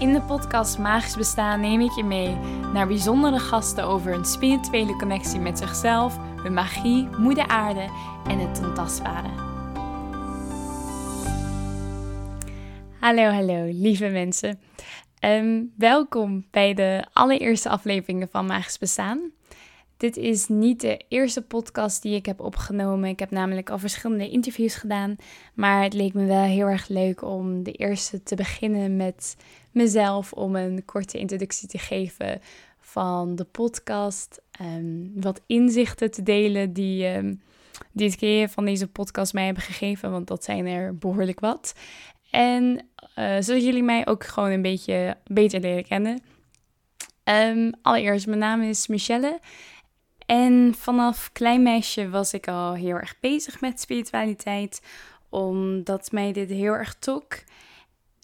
In de podcast Magisch Bestaan neem ik je mee naar bijzondere gasten over hun spirituele connectie met zichzelf, hun magie, moeder aarde en het ontastbare. Hallo, hallo, lieve mensen. Ehm, welkom bij de allereerste afleveringen van Magisch Bestaan. Dit is niet de eerste podcast die ik heb opgenomen. Ik heb namelijk al verschillende interviews gedaan. Maar het leek me wel heel erg leuk om de eerste te beginnen met mezelf. Om een korte introductie te geven van de podcast. Um, wat inzichten te delen die, um, het van deze podcast mij hebben gegeven. Want dat zijn er behoorlijk wat. En uh, zodat jullie mij ook gewoon een beetje beter leren kennen. Um, allereerst, mijn naam is Michelle. En vanaf klein meisje was ik al heel erg bezig met spiritualiteit, omdat mij dit heel erg trok.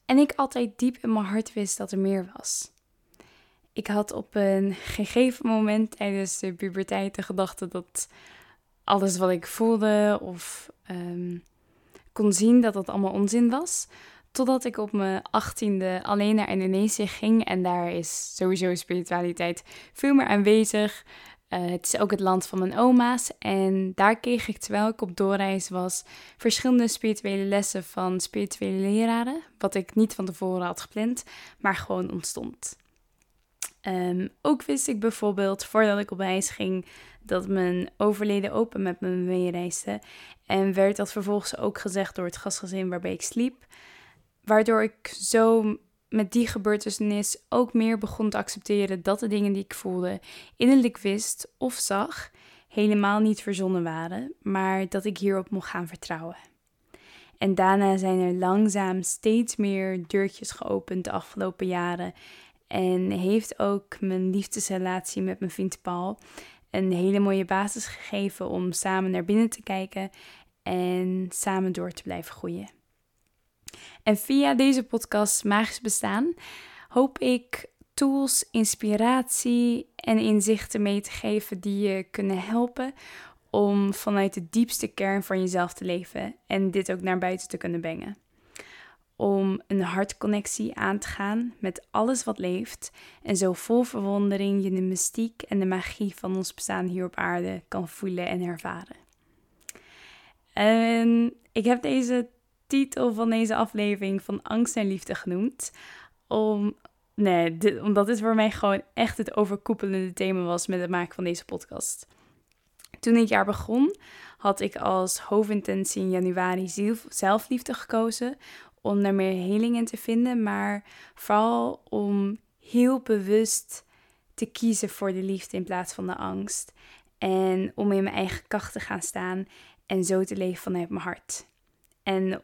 En ik altijd diep in mijn hart wist dat er meer was. Ik had op een gegeven moment tijdens de puberteit de gedachte dat alles wat ik voelde of um, kon zien, dat dat allemaal onzin was. Totdat ik op mijn achttiende alleen naar Indonesië ging. En daar is sowieso spiritualiteit veel meer aanwezig. Uh, het is ook het land van mijn oma's. En daar kreeg ik, terwijl ik op doorreis was, verschillende spirituele lessen van spirituele leraren. Wat ik niet van tevoren had gepland, maar gewoon ontstond. Um, ook wist ik bijvoorbeeld, voordat ik op reis ging, dat mijn overleden opa met me meereisde. En werd dat vervolgens ook gezegd door het gastgezin waarbij ik sliep. Waardoor ik zo met die gebeurtenis ook meer begon te accepteren dat de dingen die ik voelde, innerlijk wist of zag, helemaal niet verzonnen waren, maar dat ik hierop mocht gaan vertrouwen. En daarna zijn er langzaam steeds meer deurtjes geopend de afgelopen jaren. En heeft ook mijn liefdesrelatie met mijn vriend Paul een hele mooie basis gegeven om samen naar binnen te kijken en samen door te blijven groeien. En via deze podcast Magisch Bestaan hoop ik tools, inspiratie en inzichten mee te geven die je kunnen helpen om vanuit de diepste kern van jezelf te leven en dit ook naar buiten te kunnen brengen. Om een hartconnectie aan te gaan met alles wat leeft en zo vol verwondering je de mystiek en de magie van ons bestaan hier op aarde kan voelen en ervaren. En ik heb deze titel van deze aflevering van Angst en Liefde genoemd. Om, nee, dit, omdat dit voor mij gewoon echt het overkoepelende thema was met het maken van deze podcast. Toen dit jaar begon, had ik als hoofdintentie in januari zelfliefde gekozen. Om daar meer heling in te vinden, maar vooral om heel bewust te kiezen voor de liefde in plaats van de angst. En om in mijn eigen kracht te gaan staan en zo te leven vanuit mijn hart. En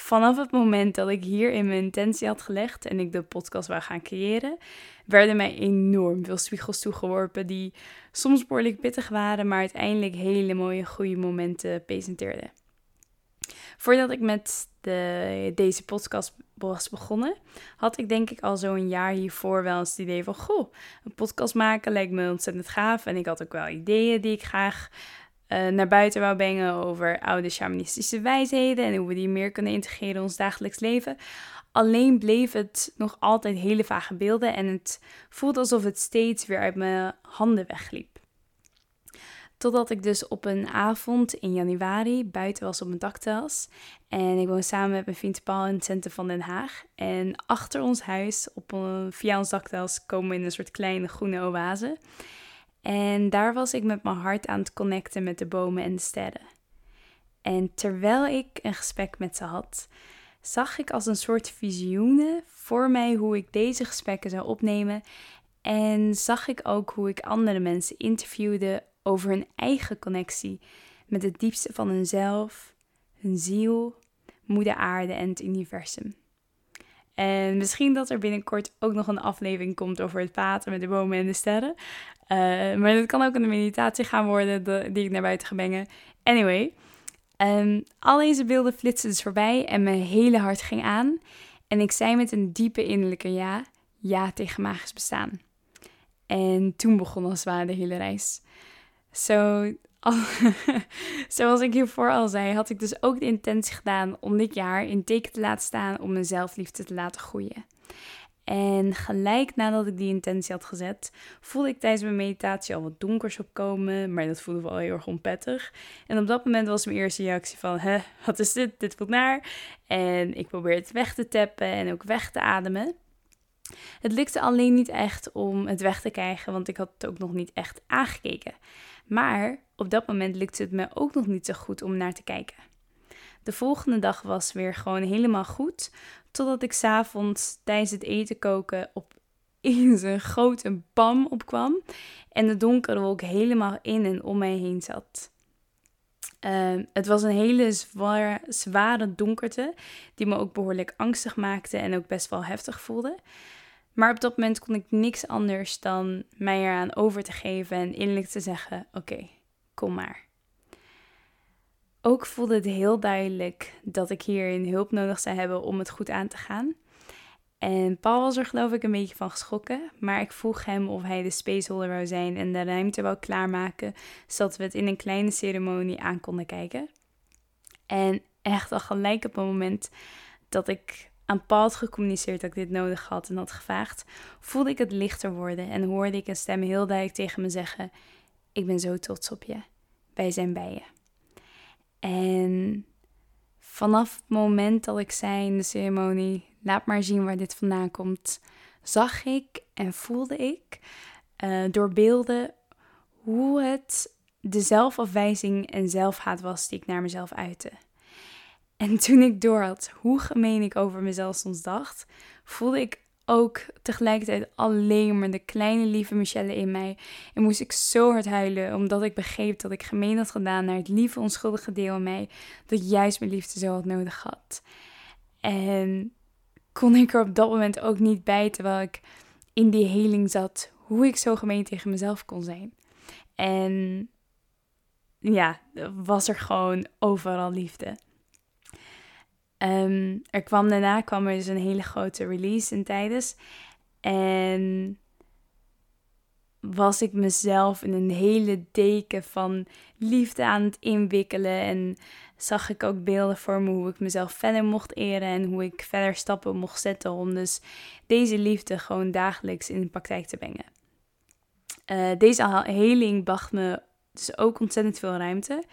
vanaf het moment dat ik hier in mijn intentie had gelegd en ik de podcast wou gaan creëren, werden mij enorm veel spiegels toegeworpen die soms behoorlijk pittig waren, maar uiteindelijk hele mooie, goede momenten presenteerden. Voordat ik met de, deze podcast was begonnen, had ik denk ik al zo'n jaar hiervoor wel eens het idee van, goh, een podcast maken lijkt me ontzettend gaaf. En ik had ook wel ideeën die ik graag uh, naar buiten wou brengen over oude shamanistische wijsheden en hoe we die meer kunnen integreren in ons dagelijks leven. Alleen bleef het nog altijd hele vage beelden en het voelde alsof het steeds weer uit mijn handen wegliep. Totdat ik dus op een avond in januari buiten was op mijn dakterras. En ik woon samen met mijn vriend Paul in het centrum van Den Haag. En achter ons huis, op een, via ons dakterras, komen we in een soort kleine groene oase. En daar was ik met mijn hart aan het connecten met de bomen en de sterren. En terwijl ik een gesprek met ze had, zag ik als een soort visioenen voor mij hoe ik deze gesprekken zou opnemen. En zag ik ook hoe ik andere mensen interviewde over hun eigen connectie met het diepste van hunzelf, hun ziel, moeder aarde en het universum. En misschien dat er binnenkort ook nog een aflevering komt over het praten met de bomen en de sterren. Uh, maar dat kan ook een meditatie gaan worden die ik naar buiten ga brengen. Anyway, um, al deze beelden flitsten dus voorbij en mijn hele hart ging aan. En ik zei met een diepe innerlijke ja, ja tegen magisch bestaan. En toen begon als het ware de hele reis. Zo, zoals ik hiervoor al zei, had ik dus ook de intentie gedaan om dit jaar in teken te laten staan om mijn zelfliefde te laten groeien. En gelijk nadat ik die intentie had gezet, voelde ik tijdens mijn meditatie al wat donkers opkomen, maar dat voelde wel heel erg onprettig. En op dat moment was mijn eerste reactie van, hè, wat is dit? Dit voelt naar. En ik probeerde het weg te tappen en ook weg te ademen. Het lukte alleen niet echt om het weg te krijgen, want ik had het ook nog niet echt aangekeken. Maar op dat moment lukte het me ook nog niet zo goed om naar te kijken. De volgende dag was weer gewoon helemaal goed, totdat ik s'avonds tijdens het eten koken op in een grote bam opkwam en de donkere wolk helemaal in en om mij heen zat. Ehm, het was een hele zware, zware donkerte, die me ook behoorlijk angstig maakte en ook best wel heftig voelde. Maar op dat moment kon ik niks anders dan mij eraan over te geven en innerlijk te zeggen: Oké, kom maar. Ook voelde het heel duidelijk dat ik hierin hulp nodig zou hebben om het goed aan te gaan. En Paul was er geloof ik een beetje van geschrokken, maar ik vroeg hem of hij de spaceholder wou zijn en de ruimte wou klaarmaken, zodat we het in een kleine ceremonie aan konden kijken. En echt al gelijk op het moment dat ik aan Paul had gecommuniceerd dat ik dit nodig had en had gevraagd, voelde ik het lichter worden en hoorde ik een stem heel duidelijk tegen me zeggen: Ik ben zo trots op je. Wij zijn bij je. En vanaf het moment dat ik zei in de ceremonie: Laat maar zien waar dit vandaan komt, zag ik en voelde ik uh, door beelden hoe het de zelfafwijzing en zelfhaat was die ik naar mezelf uitte. En toen ik doorhad hoe gemeen ik over mezelf soms dacht, voelde ik ook tegelijkertijd alleen maar de kleine lieve Michelle in mij. En moest ik zo hard huilen, omdat ik begreep dat ik gemeen had gedaan naar het lieve onschuldige deel in mij, dat juist mijn liefde zo had nodig had. En kon ik er op dat moment ook niet bij, terwijl ik in die heling zat, hoe ik zo gemeen tegen mezelf kon zijn. En ja, was er gewoon overal liefde. Um, er kwam daarna kwam er dus een hele grote release in tijdens. En was ik mezelf in een hele deken van liefde aan het inwikkelen. En zag ik ook beelden voor me hoe ik mezelf verder mocht eren. En hoe ik verder stappen mocht zetten om dus deze liefde gewoon dagelijks in de praktijk te brengen. Uh, deze heling bracht me dus ook ontzettend veel ruimte.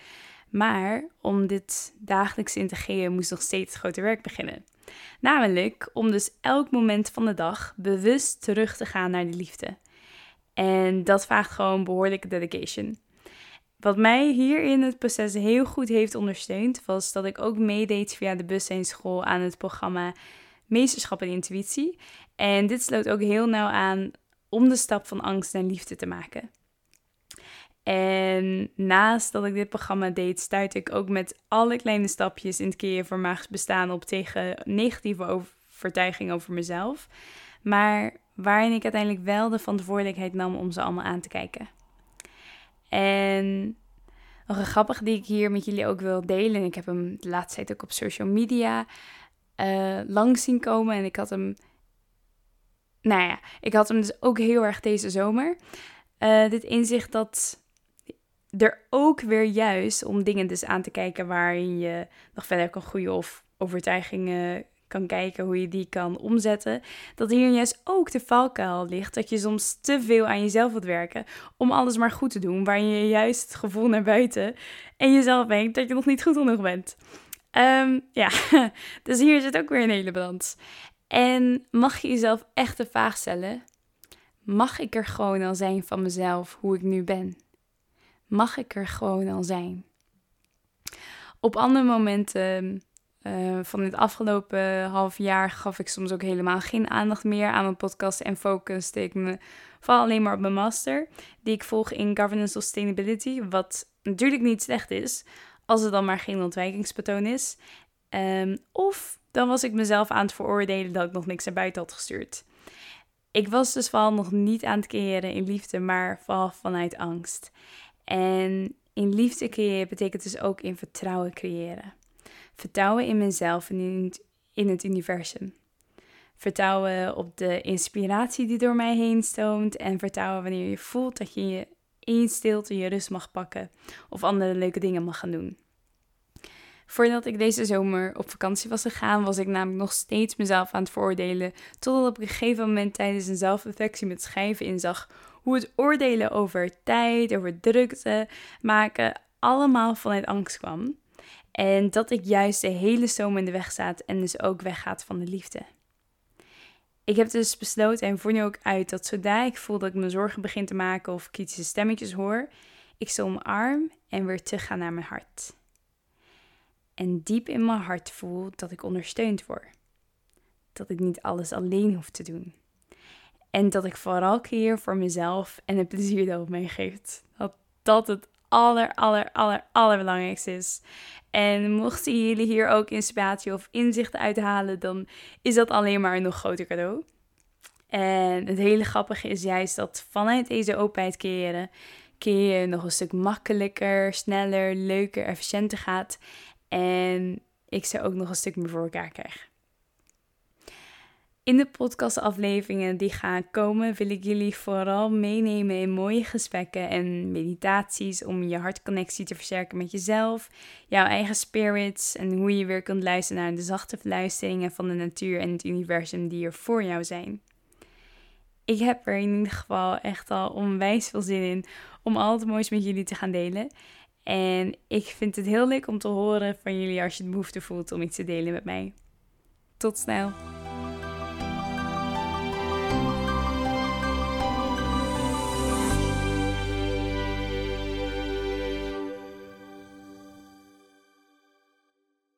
Maar om dit dagelijks te integreren moest nog steeds grote werk beginnen. Namelijk om dus elk moment van de dag bewust terug te gaan naar de liefde. En dat vraagt gewoon behoorlijke dedication. Wat mij hier in het proces heel goed heeft ondersteund, was dat ik ook meedeed via de bewustzijnsschool aan het programma Meesterschap en Intuïtie. En dit sloot ook heel nauw aan om de stap van angst naar liefde te maken. En naast dat ik dit programma deed, stuitte ik ook met alle kleine stapjes in het creëren voor magisch bestaan op tegen negatieve overtuigingen over mezelf. Maar waarin ik uiteindelijk wel de verantwoordelijkheid nam om ze allemaal aan te kijken. En nog een grappige die ik hier met jullie ook wil delen. Ik heb hem de laatste tijd ook op social media uh, langs zien komen. En ik had hem. Nou ja, ik had hem dus ook heel erg deze zomer. Uh, dit inzicht dat er ook weer juist om dingen dus aan te kijken waarin je nog verder kan groeien of overtuigingen kan kijken hoe je die kan omzetten. Dat hier juist ook de valkuil ligt dat je soms te veel aan jezelf wilt werken om alles maar goed te doen, waarin je juist het gevoel naar buiten en jezelf denkt dat je nog niet goed genoeg bent. Um, ja, dus hier zit ook weer een hele balans. En mag je jezelf echt de vraag stellen: mag ik er gewoon al zijn van mezelf hoe ik nu ben? Mag ik er gewoon al zijn. Op andere momenten uh, van het afgelopen half jaar gaf ik soms ook helemaal geen aandacht meer aan mijn podcast en focuste ik me vooral alleen maar op mijn master, die ik volg in Governance Sustainability, wat natuurlijk niet slecht is, als het dan maar geen ontwijkingspatroon is. Um, of dan was ik mezelf aan het veroordelen dat ik nog niks naar buiten had gestuurd. Ik was dus vooral nog niet aan het creëren in liefde, maar vooral vanuit angst. En in liefde creëren betekent dus ook in vertrouwen creëren. Vertrouwen in mezelf en in het, in het universum. Vertrouwen op de inspiratie die door mij heen stroomt. En vertrouwen wanneer je voelt dat je je in stilte je rust mag pakken. Of andere leuke dingen mag gaan doen. Voordat ik deze zomer op vakantie was gegaan, was ik namelijk nog steeds mezelf aan het veroordelen. Totdat op een gegeven moment tijdens een zelfreflectie met schrijven inzag hoe het oordelen over tijd, over drukte maken, allemaal vanuit angst kwam. En dat ik juist de hele zomer in de weg staat en dus ook weggaat van de liefde. Ik heb dus besloten en voer nu ook uit dat zodra ik voel dat ik me zorgen begin te maken of kritische stemmetjes hoor, ik ze omarm en weer terug ga naar mijn hart. En diep in mijn hart voel dat ik ondersteund word. Dat ik niet alles alleen hoef te doen. En dat ik vooral creëer voor mezelf en het plezier dat het mij geeft. Dat dat het aller, aller, aller, allerbelangrijkste is. En mochten jullie hier ook inspiratie of inzichten uithalen, dan is dat alleen maar een nog groter cadeau. En het hele grappige is juist dat vanuit deze openheid creëren, kun je nog een stuk makkelijker, sneller, leuker, efficiënter gaat. En ik ze ook nog een stuk meer voor elkaar krijg. In de podcastafleveringen die gaan komen, wil ik jullie vooral meenemen in mooie gesprekken en meditaties om je hartconnectie te versterken met jezelf, jouw eigen spirits en hoe je weer kunt luisteren naar de zachte fluisteringen van de natuur en het universum die er voor jou zijn. Ik heb er in ieder geval echt al onwijs veel zin in om al het moois met jullie te gaan delen. En ik vind het heel leuk om te horen van jullie als je de behoefte voelt om iets te delen met mij. Tot snel!